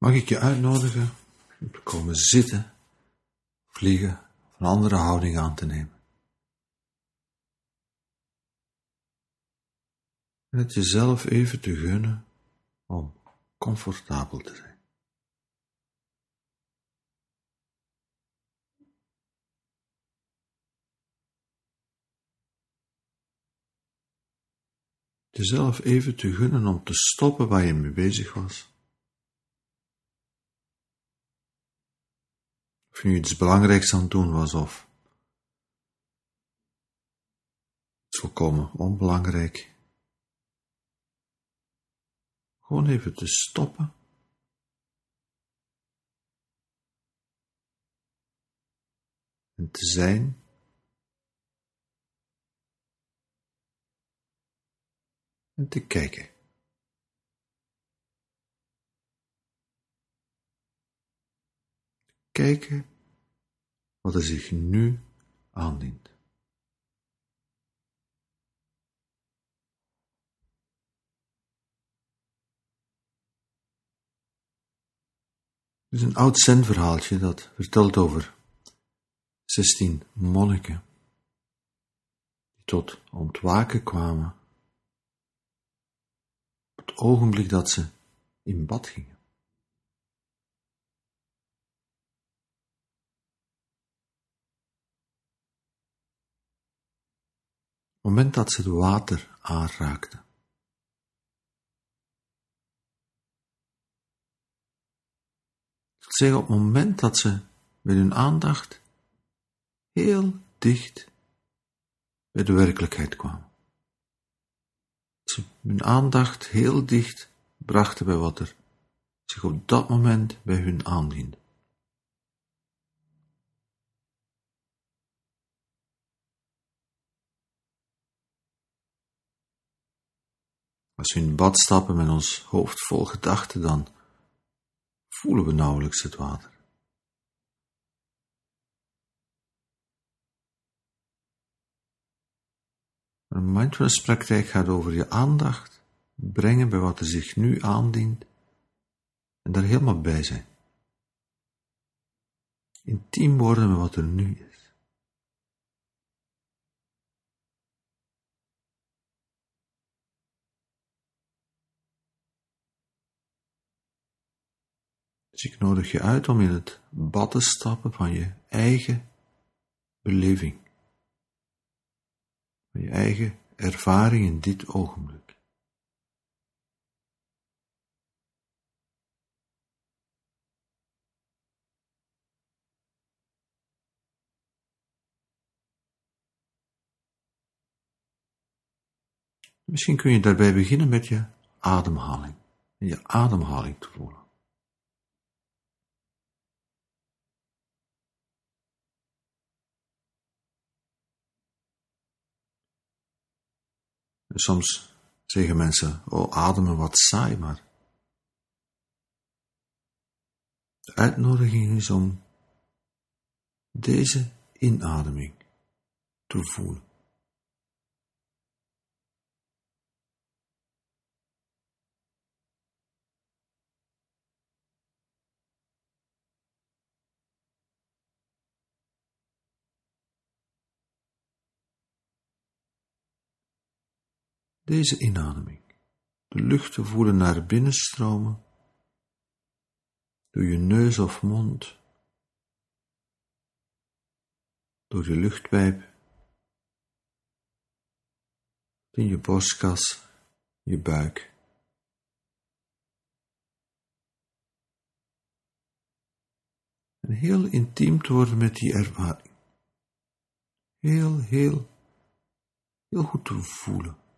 Mag ik je uitnodigen om te komen zitten, vliegen een andere houding aan te nemen? En het jezelf even te gunnen om comfortabel te zijn. Jezelf even te gunnen om te stoppen waar je mee bezig was. Of nu iets belangrijks aan het doen was of iets volkomen onbelangrijk. Gewoon even te stoppen. En te zijn. En te kijken. Kijken wat er zich nu aandient. Het is een oud zenverhaaltje dat vertelt over 16 monniken die tot ontwaken kwamen op het ogenblik dat ze in bad gingen. Moment dat ze het water aanraakten. Dat zeggen op het moment dat ze met hun aandacht heel dicht bij de werkelijkheid kwamen. Dat ze hun aandacht heel dicht brachten bij wat er zich op dat moment bij hun aandiende. Als we in bad stappen met ons hoofd vol gedachten, dan voelen we nauwelijks het water. Een mindfulness praktijk gaat over je aandacht brengen bij wat er zich nu aandient en daar helemaal bij zijn. Intiem worden met wat er nu is. Dus ik nodig je uit om in het bad te stappen van je eigen beleving. Van je eigen ervaring in dit ogenblik. Misschien kun je daarbij beginnen met je ademhaling. En je ademhaling te voelen. Soms zeggen mensen, oh ademen wat saai, maar de uitnodiging is om deze inademing te voelen. Deze inademing, de lucht te voelen naar binnen stromen, door je neus of mond, door je luchtpijp, in je borstkas, je buik. En heel intiem te worden met die ervaring. Heel, heel, heel goed te voelen.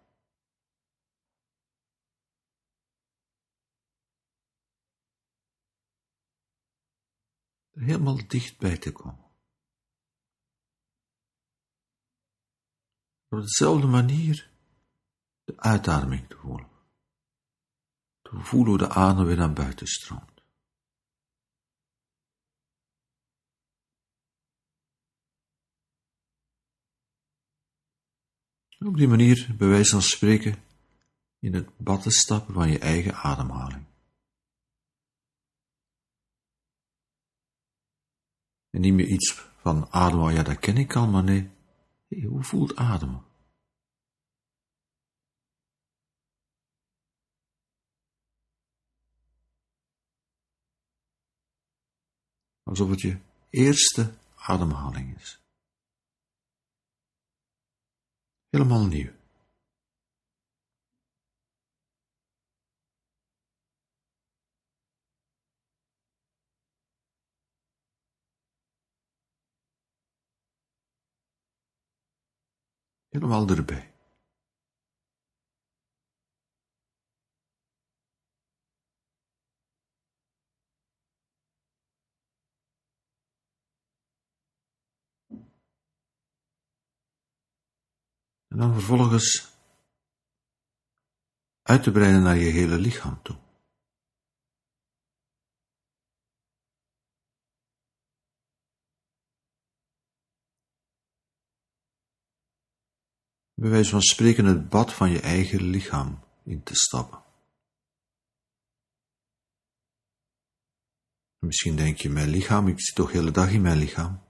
Helemaal dichtbij te komen. Op dezelfde manier de uitademing te voelen. Te voelen hoe de adem weer naar buiten stroomt. op die manier, bij wijze van spreken, in het bad te stappen van je eigen ademhaling. En niet meer iets van ademen, oh ja, dat ken ik al, maar nee. Hoe voelt ademen? Alsof het je eerste ademhaling is. Helemaal nieuw. Helemaal erbij. En dan vervolgens uit te breiden naar je hele lichaam toe. Bij wijze van spreken het bad van je eigen lichaam in te stappen. Misschien denk je, mijn lichaam, ik zit toch de hele dag in mijn lichaam.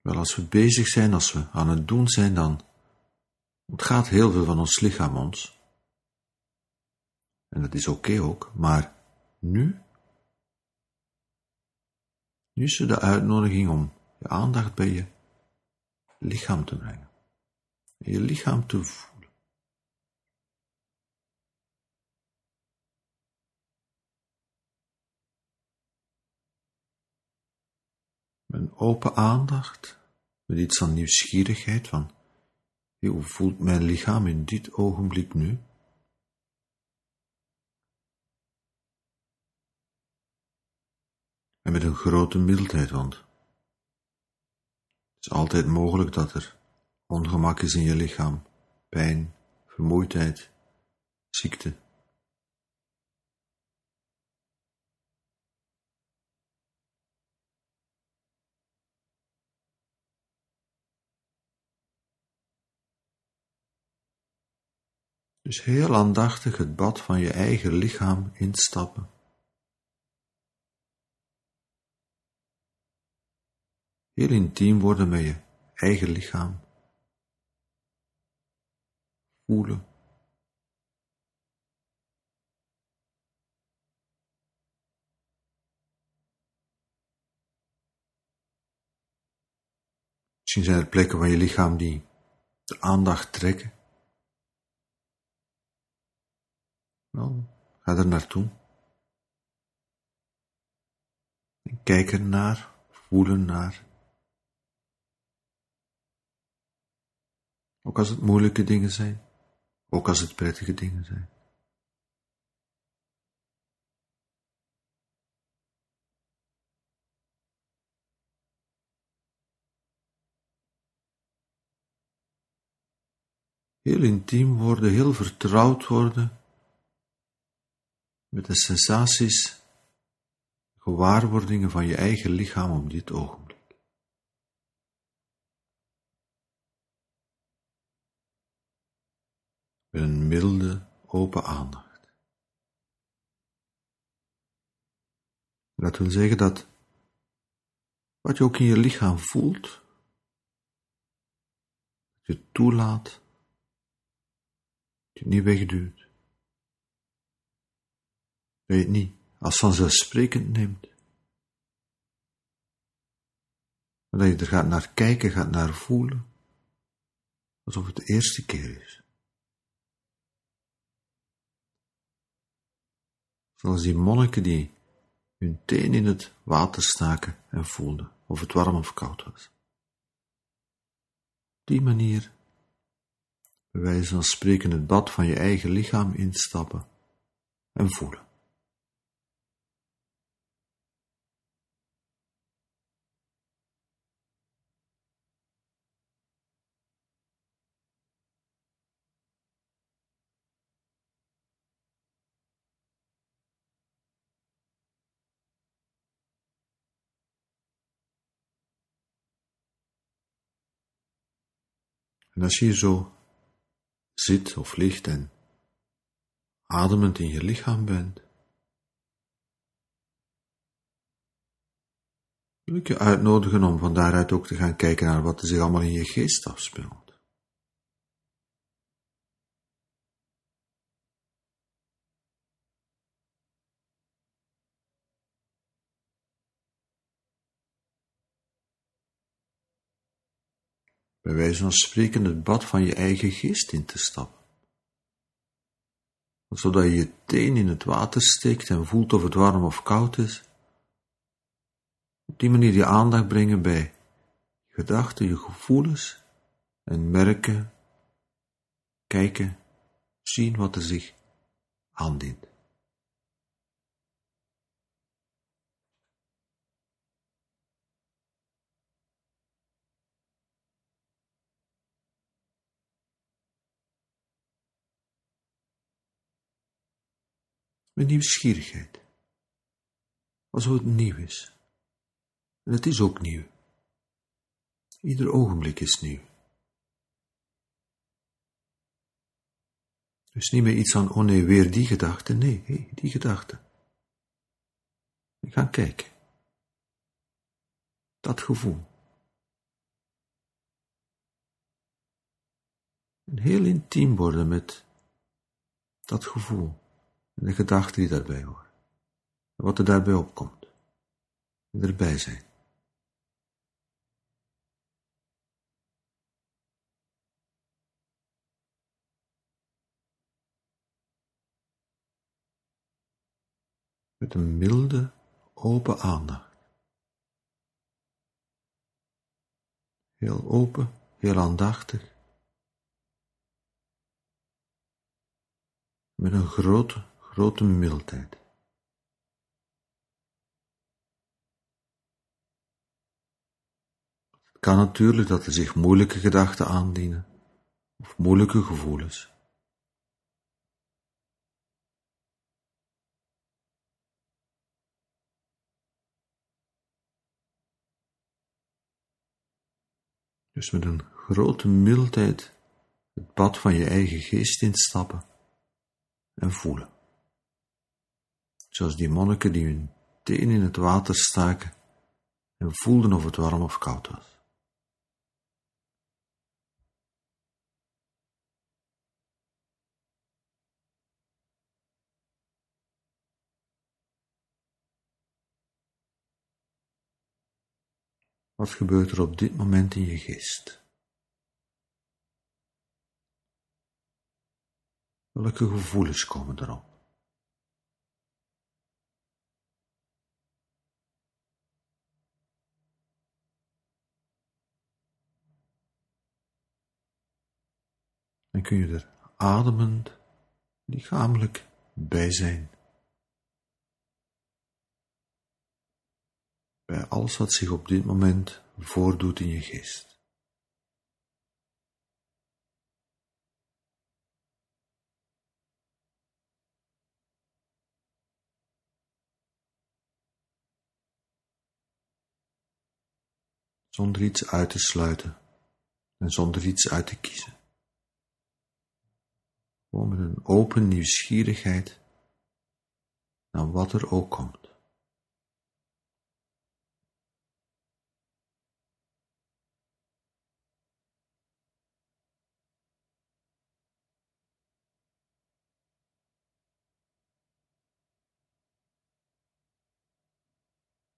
Wel, als we bezig zijn, als we aan het doen zijn, dan ontgaat heel veel van ons lichaam ons. En dat is oké ook, maar nu, nu is er de uitnodiging om je aandacht bij je lichaam te brengen. Je lichaam te voelen. Met open aandacht, met iets van nieuwsgierigheid, van hoe voelt mijn lichaam in dit ogenblik nu? En met een grote mildheid, want is altijd mogelijk dat er ongemak is in je lichaam, pijn, vermoeidheid, ziekte. Dus heel aandachtig het bad van je eigen lichaam instappen. Heel intiem worden met je eigen lichaam. Voelen. Misschien zijn er plekken van je lichaam die de aandacht trekken. Wel, ga er naartoe. En kijk er naar, voelen naar. Ook als het moeilijke dingen zijn, ook als het prettige dingen zijn. Heel intiem worden, heel vertrouwd worden met de sensaties, gewaarwordingen van je eigen lichaam op dit ogenblik. Een milde, open aandacht. Dat wil zeggen dat wat je ook in je lichaam voelt, dat je toelaat, dat je het niet wegduwt, dat je het niet als vanzelfsprekend neemt, dat je er gaat naar kijken, gaat naar voelen, alsof het de eerste keer is. Zoals die monniken die hun teen in het water staken en voelden of het warm of koud was. Op die manier, bij wijze van spreken, het bad van je eigen lichaam instappen en voelen. En als je zo zit of ligt en ademend in je lichaam bent, wil ik je uitnodigen om van daaruit ook te gaan kijken naar wat er zich allemaal in je geest afspeelt. Bij wijze van spreken het bad van je eigen geest in te stappen. Zodat je je teen in het water steekt en voelt of het warm of koud is. Op die manier je aandacht brengen bij je gedachten, je gevoelens en merken, kijken, zien wat er zich aandient. Met nieuwsgierigheid. Alsof het nieuw is. En het is ook nieuw. Ieder ogenblik is nieuw. Dus niet meer iets van, oh nee, weer die gedachte. Nee, die gedachte. Ik ga kijken. Dat gevoel. Heel intiem worden met dat gevoel de gedachten die daarbij horen. En wat er daarbij opkomt. En erbij zijn. Met een milde, open aandacht. Heel open, heel aandachtig. Met een grote, grote mildheid. Het kan natuurlijk dat er zich moeilijke gedachten aandienen of moeilijke gevoelens. Dus met een grote mildheid het bad van je eigen geest instappen en voelen. Zoals die monniken die hun teen in het water staken en voelden of het warm of koud was. Wat gebeurt er op dit moment in je geest? Welke gevoelens komen erop? Kun je er ademend, lichamelijk bij zijn. Bij alles wat zich op dit moment voordoet in je geest. Zonder iets uit te sluiten en zonder iets uit te kiezen. Met een open nieuwsgierigheid naar wat er ook komt.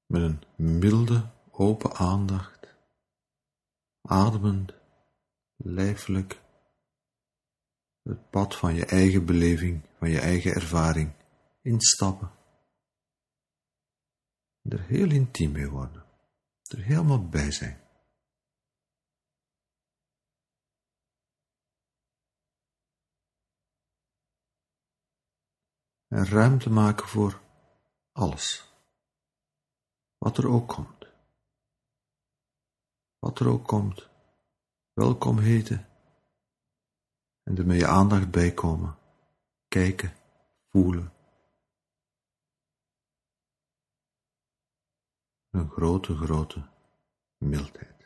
Met een milde, open aandacht, ademend, lijfelijk het pad van je eigen beleving, van je eigen ervaring instappen. Er heel intiem mee worden, er helemaal bij zijn. En ruimte maken voor alles, wat er ook komt. Wat er ook komt, welkom heten en er met je aandacht bij komen, kijken, voelen. Een grote, grote mildheid.